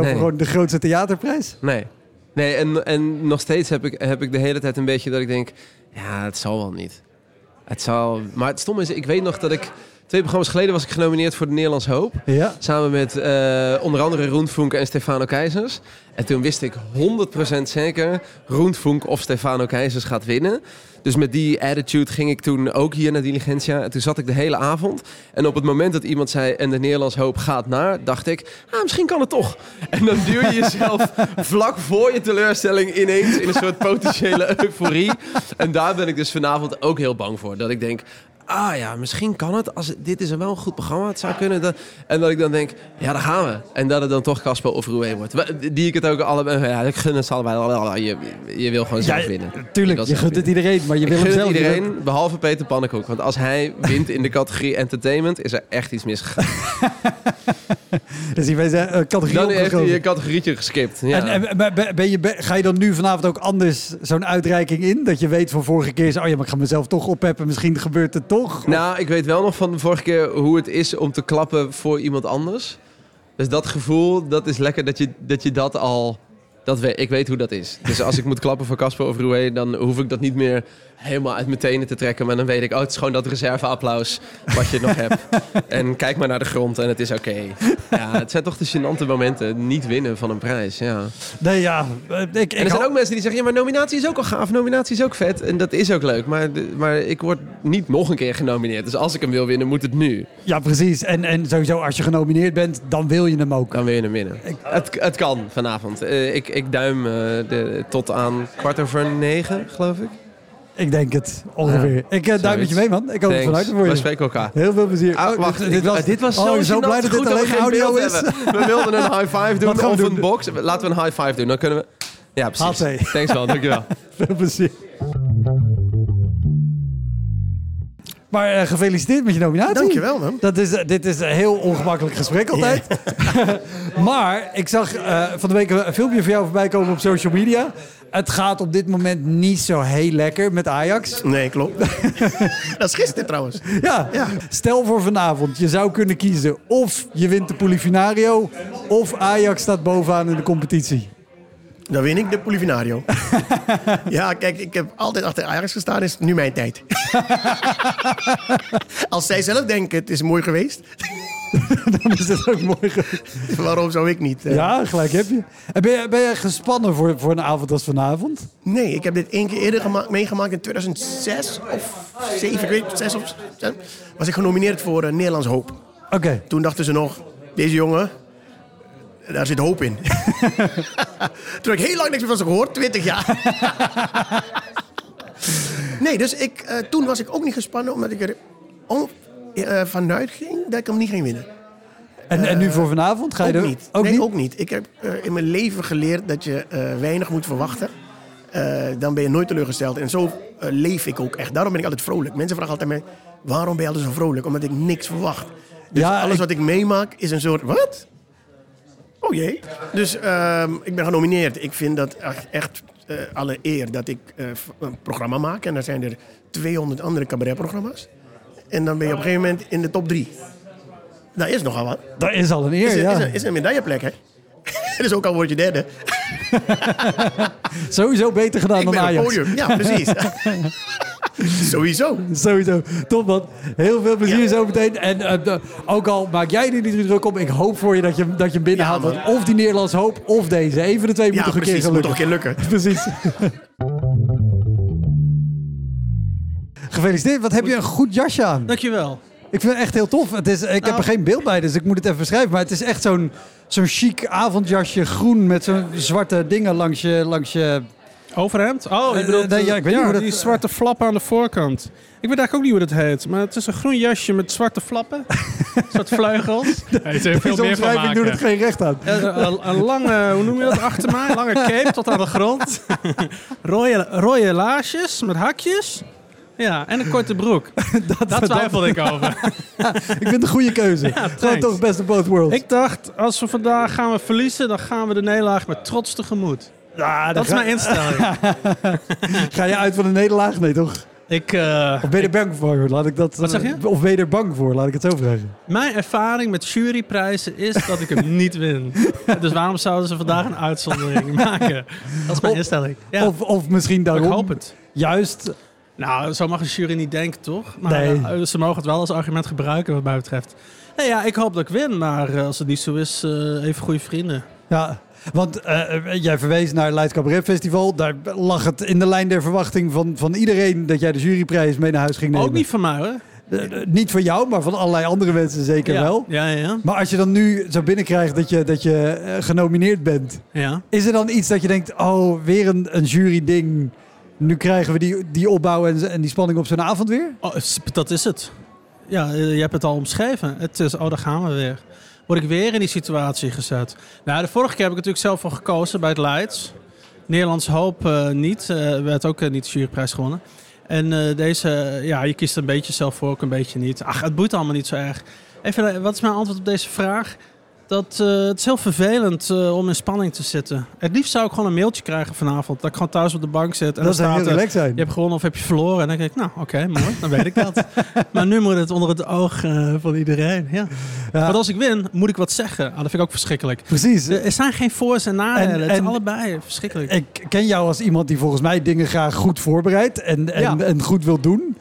Nee. voor gewoon de grootste theaterprijs? Nee. Nee, en, en nog steeds heb ik, heb ik de hele tijd een beetje dat ik denk... Ja, het zal wel niet. Het zal... Maar het stomme is, ik weet nog dat ik twee programma's geleden was ik genomineerd voor de Nederlands Hoop. Ja. Samen met eh, onder andere Roen Funke en Stefano Keizers. En toen wist ik 100% zeker, Roen Funke of Stefano Keizers gaat winnen. Dus met die attitude ging ik toen ook hier naar Diligentia. En toen zat ik de hele avond. En op het moment dat iemand zei, en de Nederlands Hoop gaat naar, dacht ik, ah, misschien kan het toch. En dan duw je jezelf vlak voor je teleurstelling ineens in een soort potentiële euforie. En daar ben ik dus vanavond ook heel bang voor. Dat ik denk, ah ja, misschien kan het. Als het- dit is wel een goed programma. Het zou kunnen. Dat, en dat ik dan denk, ja, daar gaan we. En dat het dan toch Casper of Roué wordt. Die ik het ook allebei... Ja, ik gun het allebei. Je, je wil gewoon zelf Ja, winnen. tuurlijk, je gunt het iedereen, maar je ik wil het zelf. Iedereen, behalve Peter Pannenkoek. Want als hij wint in de categorie entertainment, is er echt iets misgegaan. Dus die weet, eh, categorie Dan heeft hij een categorietje geskipt. Ja. En, en ben- je, ga je dan nu vanavond ook anders zo'n uitreiking in? Dat je weet van vorige keer, oh ja, maar ik ga mezelf toch oppeppen. Misschien gebeurt het toch. Nou, ik weet wel nog van de vorige keer hoe het is om te klappen voor iemand anders. Dus dat gevoel, dat is lekker dat je dat, je dat al... Dat we, ik weet hoe dat is. Dus als ik moet klappen voor Casper of Roué, dan hoef ik dat niet meer helemaal uit mijn tenen te trekken. Maar dan weet ik, oh, het is gewoon dat reserveapplaus wat je nog hebt. En kijk maar naar de grond en het is oké. Ja, het zijn toch de gênante momenten. Niet winnen van een prijs, ja. Nee, ja. eh, Ik, ik En er zijn ook mensen die zeggen, ja, maar nominatie is ook al gaaf. Nominatie is ook vet. En dat is ook leuk. Maar, maar ik word niet nog een keer genomineerd. Dus als ik hem wil winnen, moet het nu. Ja, precies. En, en sowieso, als je genomineerd bent, dan wil je hem ook. Dan wil je hem winnen. Het, het kan vanavond. Eh, ik, ik duim eh, de, tot aan kwart over negen, geloof ik. Ik denk het, ongeveer. Ja, ik eh, duim met je mee, man. Ik hoop het vanuit voor je. We spreken elkaar. Heel veel plezier. Ah, Oh, wacht, dit, dit was, dit was oh, zo blij dat dit alleen audio is. We wilden een high five doen of doen? een box. Laten we een high five doen. Dan kunnen we... Ja, precies. Thanks wel, dankjewel. Veel plezier. Maar eh, gefeliciteerd met je nominatie. Dankjewel, man. Dat is, eh, dit is een heel ongemakkelijk gesprek altijd. maar ik zag eh, van de week een filmpje van jou voorbij komen op social media. Het gaat op dit moment niet zo heel lekker met Ajax. Nee, klopt. dat is gisteren trouwens. Ja. stel voor vanavond. Je zou kunnen kiezen of je wint de Polifinario... of Ajax staat bovenaan in de competitie. Dan win ik de Polifinario. ja, kijk, ik heb altijd achter Ajax gestaan. Is nu mijn tijd. Als zij zelf denken, het is mooi geweest. dan is het ook mooi geweest. Waarom zou ik niet? eh? Ja, gelijk heb je. En ben je, ben je gespannen voor, voor een avond als vanavond? Nee, ik heb dit één keer eerder gema- meegemaakt in 2006 of 7, ik weet niet, 6 of 7. Was ik genomineerd voor eh, Nederlands Hoop. Oké. Toen dachten ze nog, deze jongen, daar zit hoop in. Toen heb ik heel lang niks meer van ze gehoord, 20 jaar. nee, dus ik, eh, toen was ik ook niet gespannen, omdat ik er om, eh, vanuit ging dat ik hem niet ging winnen. En, en nu voor vanavond? Ga je ook er niet. Ook nee, niet? ook niet. Ik heb eh, in mijn leven geleerd dat je eh, weinig moet verwachten. Eh, dan ben je nooit teleurgesteld. En zo eh, leef ik ook echt. Daarom ben ik altijd vrolijk. Mensen vragen altijd mij, waarom ben je altijd zo vrolijk? Omdat ik niks verwacht. Dus Ja, alles ik- wat ik meemaak is een soort, wat? Oh jee. Dus ehm, ik ben genomineerd. Ik vind dat echt, eh, alle eer dat ik eh, een programma maak. En er zijn er 200 andere cabaretprogramma's. En dan ben je op een gegeven moment in de top drie. Dat is nogal wat. Dat is al een eer, is ja. is een, is een medailleplek, hè? dus ook al word je derde. Sowieso beter gedaan ik dan ben op Ajax. podium. Ja, precies. Sowieso. Sowieso. Top man. Heel veel plezier zo meteen. En eh, de- ook al maak jij er niet druk op, ik hoop voor je dat je, dat je hem binnenhaalt. Want of die Nederlands hoop of deze. Even de twee moet Ja, toch een precies. keer Moet gaan toch een lukken. keer lukken. precies. Gefeliciteerd. Wat heb je een goed jasje aan. Dankjewel. Ik vind het echt heel tof. Het is, ik heb Nou. er geen beeld bij, dus ik moet het even beschrijven. Maar het is echt zo'n zo'n chic avondjasje, groen met zo'n zwarte dingen langs je... Langs je Overhemd? Oh, je Eh, bedoelt nee, ja, ik weet niet hoe dat- die zwarte flappen aan de voorkant. Ik weet eigenlijk ook niet hoe dat heet, maar het is een groen jasje met zwarte flappen. soort vleugels. Hij er veel meer van maken. het geen recht aan. Een, een- een lange, hoe noem je dat achter mij? Lange cape tot aan de grond. rode, rode laarsjes met hakjes. Ja, en een korte broek. Daar twijfelde ik over. ik vind het een goede keuze. Gewoon thanks. toch best of both worlds. Ik dacht, als we vandaag gaan we verliezen, dan gaan we de nederlaag met trots tegemoet. Dat is ga- mijn instelling. Ga je uit van een nederlaag? Nee, toch? Ik, eh, Of ben je er bang voor? Laat ik dat, Wat zeg je? Of ben je er bang voor? Laat ik het zo vragen. Mijn ervaring met juryprijzen is dat ik hem niet win. Dus waarom zouden ze vandaag een uitzondering maken? Dat is mijn instelling. Ja. Of, of misschien daarom... Ik hoop het. Juist... Nou, zo mag een jury niet denken, toch? Maar Nee. eh, ze mogen het wel als argument gebruiken, wat mij betreft. Nee, ja, ik hoop dat ik win, maar eh, als het niet zo is, eh, even goede vrienden. Ja, want eh, eh, jij verwees naar het Leids Cabaret Festival. Daar lag het in de lijn der verwachting van, van iedereen dat jij de juryprijs mee naar huis ging nemen. Ook niet van mij, hoor. Eh, niet voor jou, maar van allerlei andere mensen zeker Ja, wel. Ja, ja. Maar als je dan nu zo binnenkrijgt dat je, dat je genomineerd bent, Ja. is er dan iets dat je denkt: oh, weer een, een jury-ding. Nu krijgen we die, die opbouw en, en die spanning op zo'n avond weer? Oh, dat is het. Ja, je hebt het al omschreven. Het is, oh, daar gaan we weer. Word ik weer in die situatie gezet. Nou, de vorige keer heb ik natuurlijk zelf voor gekozen bij het Leids. Nederlands Hoop eh, niet. eh werd ook eh, niet de juryprijs gewonnen. En deze, ja, je kiest een beetje zelf voor, ook een beetje niet. Ach, het boeit allemaal niet zo erg. Even, wat is mijn antwoord op deze vraag? Dat, eh, het is heel vervelend eh, om in spanning te zitten. Het liefst zou ik gewoon een mailtje krijgen vanavond. Dat ik gewoon thuis op de bank zit. En Dat dan zou heel staat er, zijn. Je hebt gewonnen of heb je verloren. En dan denk ik, nou oké, mooi. Dan weet ik dat. maar nu moet het onder het oog eh, van iedereen. Ja. Want als ik win, moet ik wat zeggen. Ah, dat vind ik ook verschrikkelijk. Precies. Er zijn geen voor's en nadelen. En- het is allebei verschrikkelijk. Ik ken jou als iemand die volgens mij dingen graag goed voorbereidt en, en, Ja. en goed wil doen.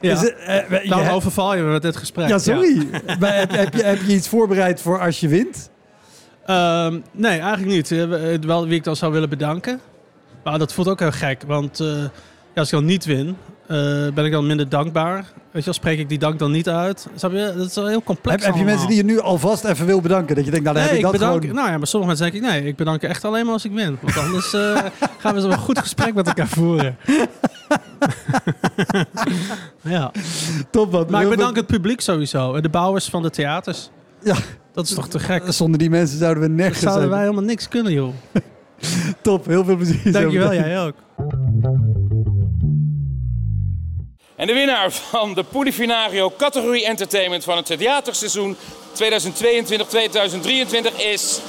Ja. Is het, eh, we- Daarom je- overval je me met dit gesprek. Ja, sorry. Maar heb, heb, je, heb je iets voorbereid voor als je wint? Ehm, nee, eigenlijk niet. Eh, eh, Wel wie ik dan zou willen bedanken. Maar dat voelt ook heel gek. Want eh, ja, als ik dan niet win, eh, ben ik dan minder dankbaar. Weet je wel, spreek ik die dank dan niet uit. Dat is wel heel complex Heb, heb je mensen die je nu alvast even wil bedanken? Dat je denkt, nou dan nee, heb ik dat bedank, gewoon... Nou ja, maar sommige mensen denk ik, nee, ik bedank echt alleen maar als ik win. Want anders eh, gaan we zo een goed gesprek met elkaar voeren. ja. Top, wat Maar ik bedank het publiek sowieso. En de bouwers van de theaters. Ja. Dat is toch te gek? Zonder die mensen zouden we nergens Zouden wij helemaal niks kunnen, joh. Top, heel veel plezier. Dankjewel, jij ook. En de winnaar van de Polifinario categorie Entertainment van het theaterseizoen 2022-2023 is...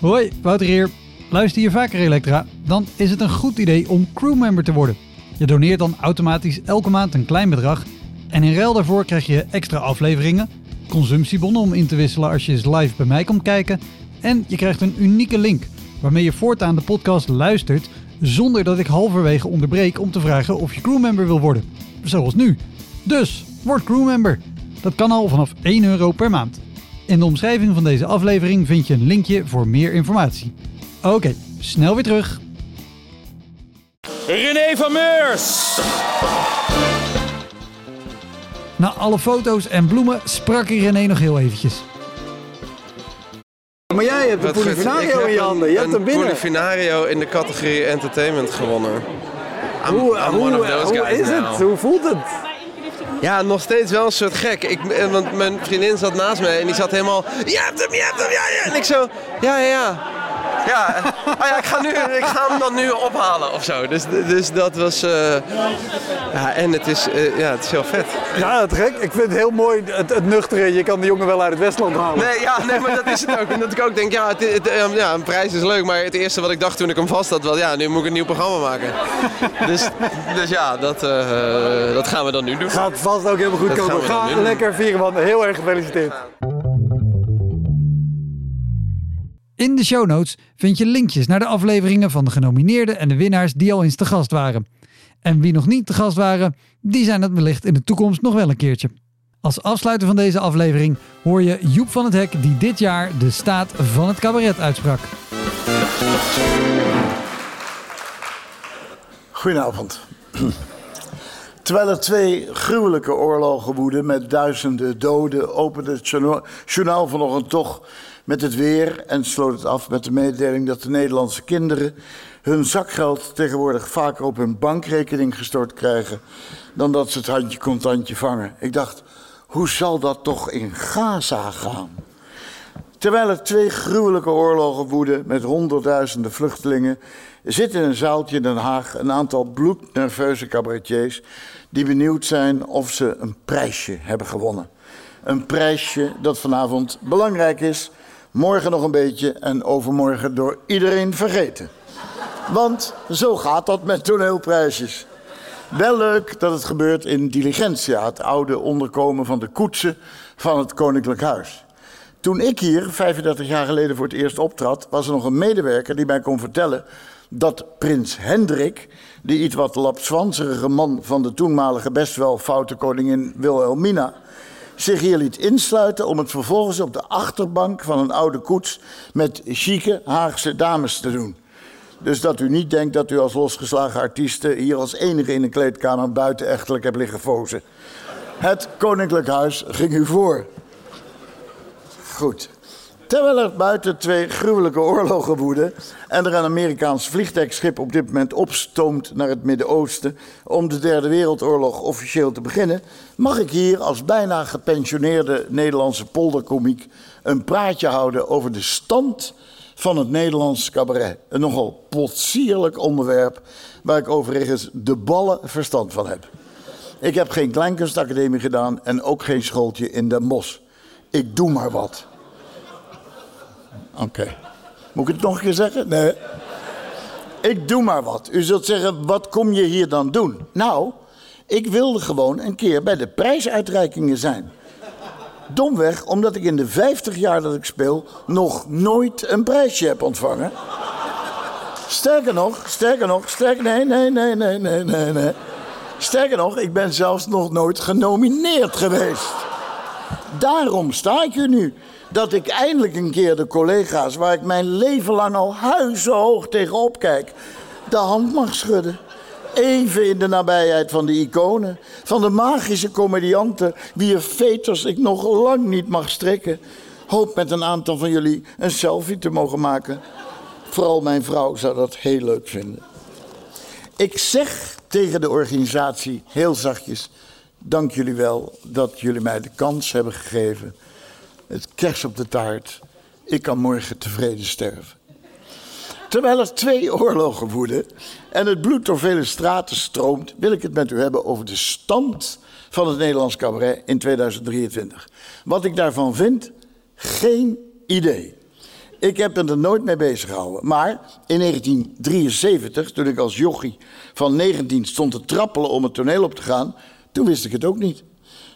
Hoi, Wouter hier. Luister je vaker Elektra? Dan is het een goed idee om crewmember te worden. Je doneert dan automatisch elke maand een klein bedrag. En in ruil daarvoor krijg je extra afleveringen, consumptiebonnen om in te wisselen als je eens live bij mij komt kijken. En je krijgt een unieke link waarmee je voortaan de podcast luistert zonder dat ik halverwege onderbreek om te vragen of je crewmember wil worden. Zoals nu. Dus, word crewmember. Dat kan al vanaf 1 euro per maand. In de omschrijving van deze aflevering vind je een linkje voor meer informatie. Oké, snel weer terug. René van Meurs. Na alle foto's en bloemen sprak ik René nog heel eventjes. Maar jij hebt een. Polifinario in je handen. Je hebt een hem binnen. Polifinario in de categorie entertainment gewonnen. I'm, Hoe, I'm hoe, is now. het? Hoe voelt het? Ja, nog steeds wel een soort gek. Ik, eh, want mijn vriendin zat naast me en die zat helemaal... Je hebt hem, je hebt hem, ja, ja. En ik zo... Ja, ja, ja. Ja, oh ja ik, ga nu, ik ga hem dan nu ophalen of zo. Dus, dus dat was... eh, ja, en het is, eh, ja, het is heel vet. Ja, te gek. Ik vind het heel mooi, het, het nuchtere. Je kan de jongen wel uit het Westland halen. Nee, ja, nee, maar dat is het ook. En dat ik ook denk, ja, het, het, eh, ja, een prijs is leuk. Maar het eerste wat ik dacht toen ik hem vast had, was ja, nu moet ik een nieuw programma maken. Dus, dus ja, dat, dat gaan we dan nu doen. Gaat vast ook helemaal goed Dat komen. Ga lekker vieren, man. Heel erg gefeliciteerd. In de show notes vind je linkjes naar de afleveringen van de genomineerden en de winnaars die al eens te gast waren. En wie nog niet te gast waren, die zijn het wellicht in de toekomst nog wel een keertje. Als afsluiter van deze aflevering hoor je Joep van het Hek die dit jaar de staat van het cabaret uitsprak. Goedenavond. Terwijl er twee gruwelijke oorlogen woeden met duizenden doden, opende het journa- journaal vanochtend toch met het weer en sloot het af met de mededeling dat de Nederlandse kinderen hun zakgeld tegenwoordig vaker op hun bankrekening gestort krijgen dan dat ze het handje contantje vangen. Ik dacht, hoe zal dat toch in Gaza gaan? Terwijl er twee gruwelijke oorlogen woeden met honderdduizenden vluchtelingen, zit in een zaaltje in Den Haag een aantal bloednerveuze cabaretiers die benieuwd zijn of ze een prijsje hebben gewonnen. Een prijsje dat vanavond belangrijk is, morgen nog een beetje en overmorgen door iedereen vergeten. Want zo gaat dat met toneelprijsjes. Wel leuk dat het gebeurt in Diligentia, het oude onderkomen van de koetsen van het Koninklijk Huis. Toen ik hier 35 jaar geleden voor het eerst optrad, was er nog een medewerker die mij kon vertellen dat prins Hendrik, de iets wat lapswanserige man van de toenmalige best wel foute koningin Wilhelmina, zich hier liet insluiten om het vervolgens op de achterbank van een oude koets met chique Haagse dames te doen. Dus dat u niet denkt dat u als losgeslagen artieste hier als enige in een kleedkamer buitenechtelijk hebt liggen fozen. Het koninklijk huis ging u voor. Goed. Terwijl er buiten twee gruwelijke oorlogen woeden en er een Amerikaans vliegtuigschip op dit moment opstoomt naar het Midden-Oosten om de Derde Wereldoorlog officieel te beginnen, mag ik hier als bijna gepensioneerde Nederlandse polderkomiek een praatje houden over de stand van het Nederlands cabaret. Een nogal potsierlijk onderwerp waar ik overigens de ballen verstand van heb. Ik heb geen Kleinkunstacademie gedaan en ook geen schooltje in Den Bosch. Ik doe maar wat. Oké. Moet ik het nog een keer zeggen? Nee. Ik doe maar wat. U zult zeggen, wat kom je hier dan doen? Nou, ik wilde gewoon een keer bij de prijsuitreikingen zijn. Domweg omdat ik in de 50 jaar dat ik speel nog nooit een prijsje heb ontvangen. Sterker nog, sterker nog, sterker, nee, nee, nee, nee, nee, nee, nee. Sterker nog, ik ben zelfs nog nooit genomineerd geweest. Daarom sta ik hier nu. Dat ik eindelijk een keer de collega's waar ik mijn leven lang al huizenhoog tegenop kijk, de hand mag schudden. Even in de nabijheid van de iconen, van de magische comedianten, wier veters ik nog lang niet mag strekken. Hoop met een aantal van jullie een selfie te mogen maken. Vooral mijn vrouw zou dat heel leuk vinden. Ik zeg tegen de organisatie heel zachtjes: dank jullie wel dat jullie mij de kans hebben gegeven. Het kers op de taart. Ik kan morgen tevreden sterven. Terwijl er twee oorlogen woeden en het bloed door vele straten stroomt, wil ik het met u hebben over de stand van het Nederlands cabaret in 2023. Wat ik daarvan vind, geen idee. Ik heb me er nooit mee bezig gehouden. Maar in 1973, toen ik als jochie van 19 stond te trappelen om het toneel op te gaan, toen wist ik het ook niet.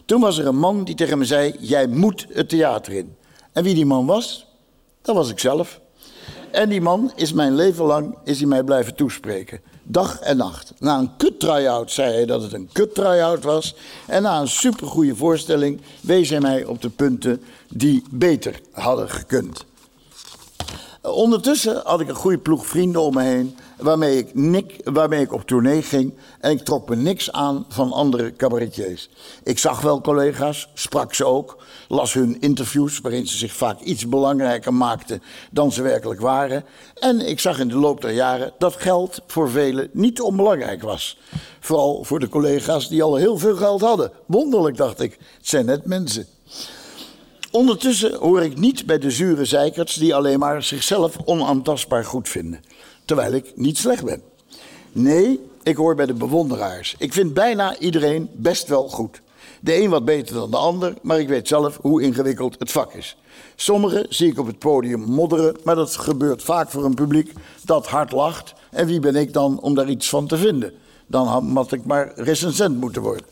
Toen was er een man die tegen me zei: Jij moet het theater in. En wie die man was? Dat was ik zelf. En die man is mijn leven lang is hij mij blijven toespreken. Dag en nacht. Na een kut try-out zei hij dat het een kut try-out was. En na een supergoeie voorstelling wees hij mij op de punten die beter hadden gekund. Ondertussen had ik een goede ploeg vrienden om me heen. Waarmee ik, nik, waarmee ik op tournee ging. En ik trok me niks aan van andere cabaretiers. Ik zag wel collega's, sprak ze ook. Las hun interviews, waarin ze zich vaak iets belangrijker maakten dan ze werkelijk waren. En ik zag in de loop der jaren dat geld voor velen niet onbelangrijk was. Vooral voor de collega's die al heel veel geld hadden. Wonderlijk, dacht ik. Het zijn net mensen. Ondertussen hoor ik niet bij de zure zeikerts die alleen maar zichzelf onaantastbaar goed vinden. Terwijl ik niet slecht ben. Nee, ik hoor bij de bewonderaars. Ik vind bijna iedereen best wel goed. De een wat beter dan de ander, maar ik weet zelf hoe ingewikkeld het vak is. Sommigen zie ik op het podium modderen, maar dat gebeurt vaak voor een publiek dat hard lacht. En wie ben ik dan om daar iets van te vinden? Dan had ik maar recensent moeten worden.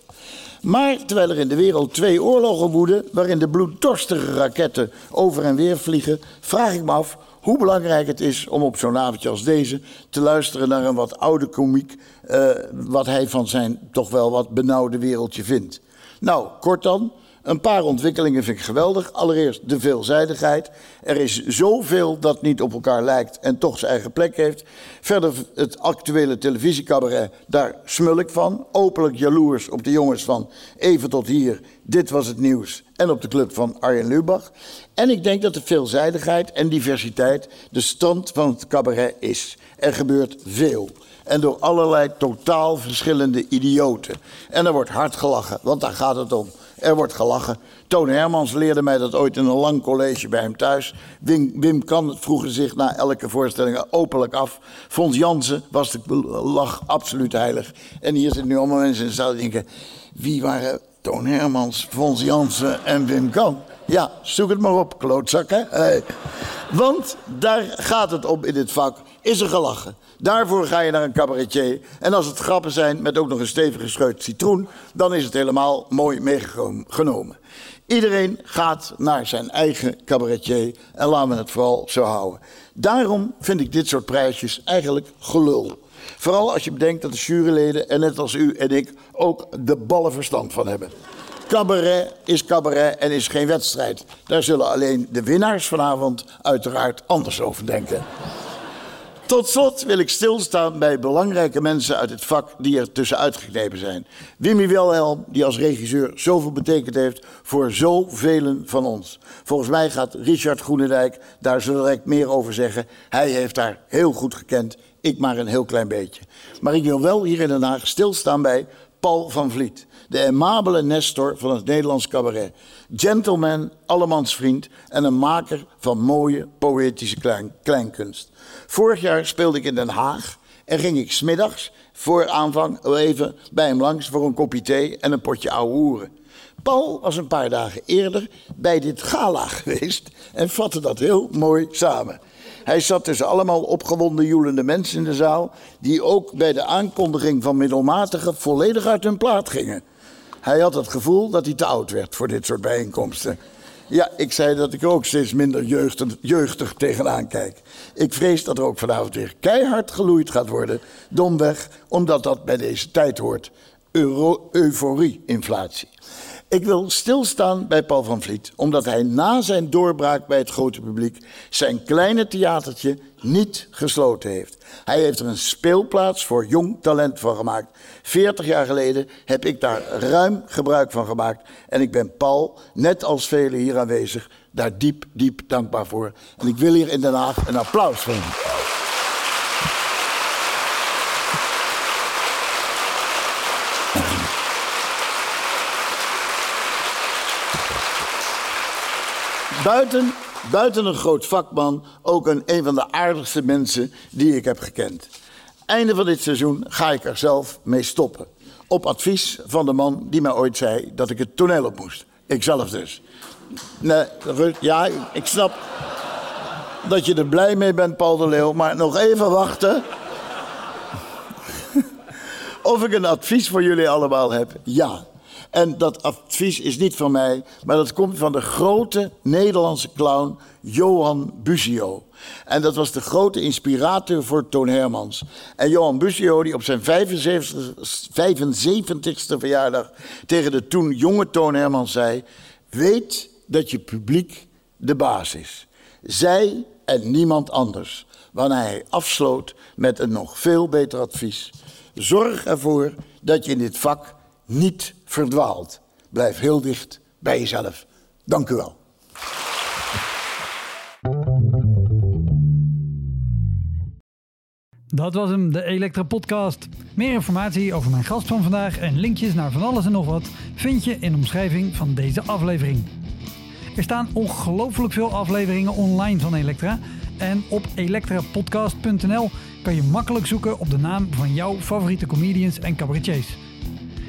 Maar terwijl er in de wereld twee oorlogen woeden, waarin de bloeddorstige raketten over en weer vliegen, vraag ik me af hoe belangrijk het is om op zo'n avondje als deze te luisteren naar een wat oude komiek, uh, wat hij van zijn toch wel wat benauwde wereldje vindt. Nou, kort dan, een paar ontwikkelingen vind ik geweldig. Allereerst de veelzijdigheid. Er is zoveel dat niet op elkaar lijkt en toch zijn eigen plek heeft. Verder het actuele televisiecabaret, daar smul ik van. Openlijk jaloers op de jongens van Even tot hier, Dit was het nieuws. En op de club van Arjen Lubach. En ik denk dat de veelzijdigheid en diversiteit de stand van het cabaret is. Er gebeurt veel en door allerlei totaal verschillende idioten. En er wordt hard gelachen, want daar gaat het om. Er wordt gelachen. Toon Hermans leerde mij dat ooit in een lang college bij hem thuis. Wim, Wim Kan vroegen zich na elke voorstelling openlijk af. Fons Jansen was de lach absoluut heilig. En hier zitten nu allemaal mensen in de zaal die denken... wie waren Toon Hermans, Fons Jansen en Wim Kan? Ja, zoek het maar op, klootzakken. Hey. Want daar gaat het om in dit vak. Is er gelachen? Daarvoor ga je naar een cabaretier. En als het grappen zijn met ook nog een stevig gescheurd citroen, dan is het helemaal mooi meegenomen. Iedereen gaat naar zijn eigen cabaretier en laten we het vooral zo houden. Daarom vind ik dit soort prijsjes eigenlijk gelul. Vooral als je bedenkt dat de juryleden er net als u en ik ook de ballen verstand van hebben. Cabaret is cabaret en is geen wedstrijd. Daar zullen alleen de winnaars vanavond uiteraard anders over denken. Tot slot wil ik stilstaan bij belangrijke mensen uit het vak die er tussenuit geknepen zijn. Wimmy Wilhelm, die als regisseur zoveel betekend heeft voor zoveel van ons. Volgens mij gaat Richard Groenendijk daar zo direct meer over zeggen. Hij heeft daar heel goed gekend, ik maar een heel klein beetje. Maar ik wil wel hier in Den Haag stilstaan bij Paul van Vliet. De amabele Nestor van het Nederlands cabaret. Gentleman, allemansvriend en een maker van mooie poëtische klein, kleinkunst. Vorig jaar speelde ik in Den Haag en ging ik smiddags voor aanvang even bij hem langs voor een kopje thee en een potje ouwe hoeren. Paul was een paar dagen eerder bij dit gala geweest en vatte dat heel mooi samen. Hij zat tussen allemaal opgewonden joelende mensen in de zaal... die ook bij de aankondiging van middelmatigen volledig uit hun plaat gingen. Hij had het gevoel dat hij te oud werd voor dit soort bijeenkomsten. Ja, ik zei dat ik er ook steeds minder jeugdig, jeugdig tegenaan kijk. Ik vrees dat er ook vanavond weer keihard geloeid gaat worden. Domweg, omdat dat bij deze tijd hoort. Euro, euforie-inflatie. Ik wil stilstaan bij Paul van Vliet, omdat hij na zijn doorbraak bij het grote publiek zijn kleine theatertje niet gesloten heeft. Hij heeft er een speelplaats voor jong talent van gemaakt. 40 jaar geleden heb ik daar ruim gebruik van gemaakt. En ik ben Paul, net als velen hier aanwezig, daar diep, diep dankbaar voor. En ik wil hier in Den Haag een applaus voor Buiten, buiten een groot vakman ook een, een van de aardigste mensen die ik heb gekend. Einde van dit seizoen ga ik er zelf mee stoppen. Op advies van de man die mij ooit zei dat ik het toneel op moest. Ikzelf dus. Nee, ja, ik snap dat je er blij mee bent, Paul de Leeuw, maar nog even wachten. of ik een advies voor jullie allemaal heb? Ja. En dat advies is niet van mij, maar dat komt van de grote Nederlandse clown Johan Busio. En dat was de grote inspirator voor Toon Hermans. En Johan Busio, die op zijn 75ste verjaardag tegen de toen jonge Toon Hermans zei: Weet dat je publiek de baas is. Zij en niemand anders. Wanneer hij afsloot met een nog veel beter advies. Zorg ervoor dat je in dit vak niet verdwaalt. Blijf heel dicht bij jezelf. Dank u wel. Dat was hem, de Elektra Podcast. Meer informatie over mijn gast van vandaag en linkjes naar van alles en nog wat vind je in de omschrijving van deze aflevering. Er staan ongelooflijk veel afleveringen online van Elektra. En op elektrapodcast.nl kan je makkelijk zoeken op de naam van jouw favoriete comedians en cabaretiers.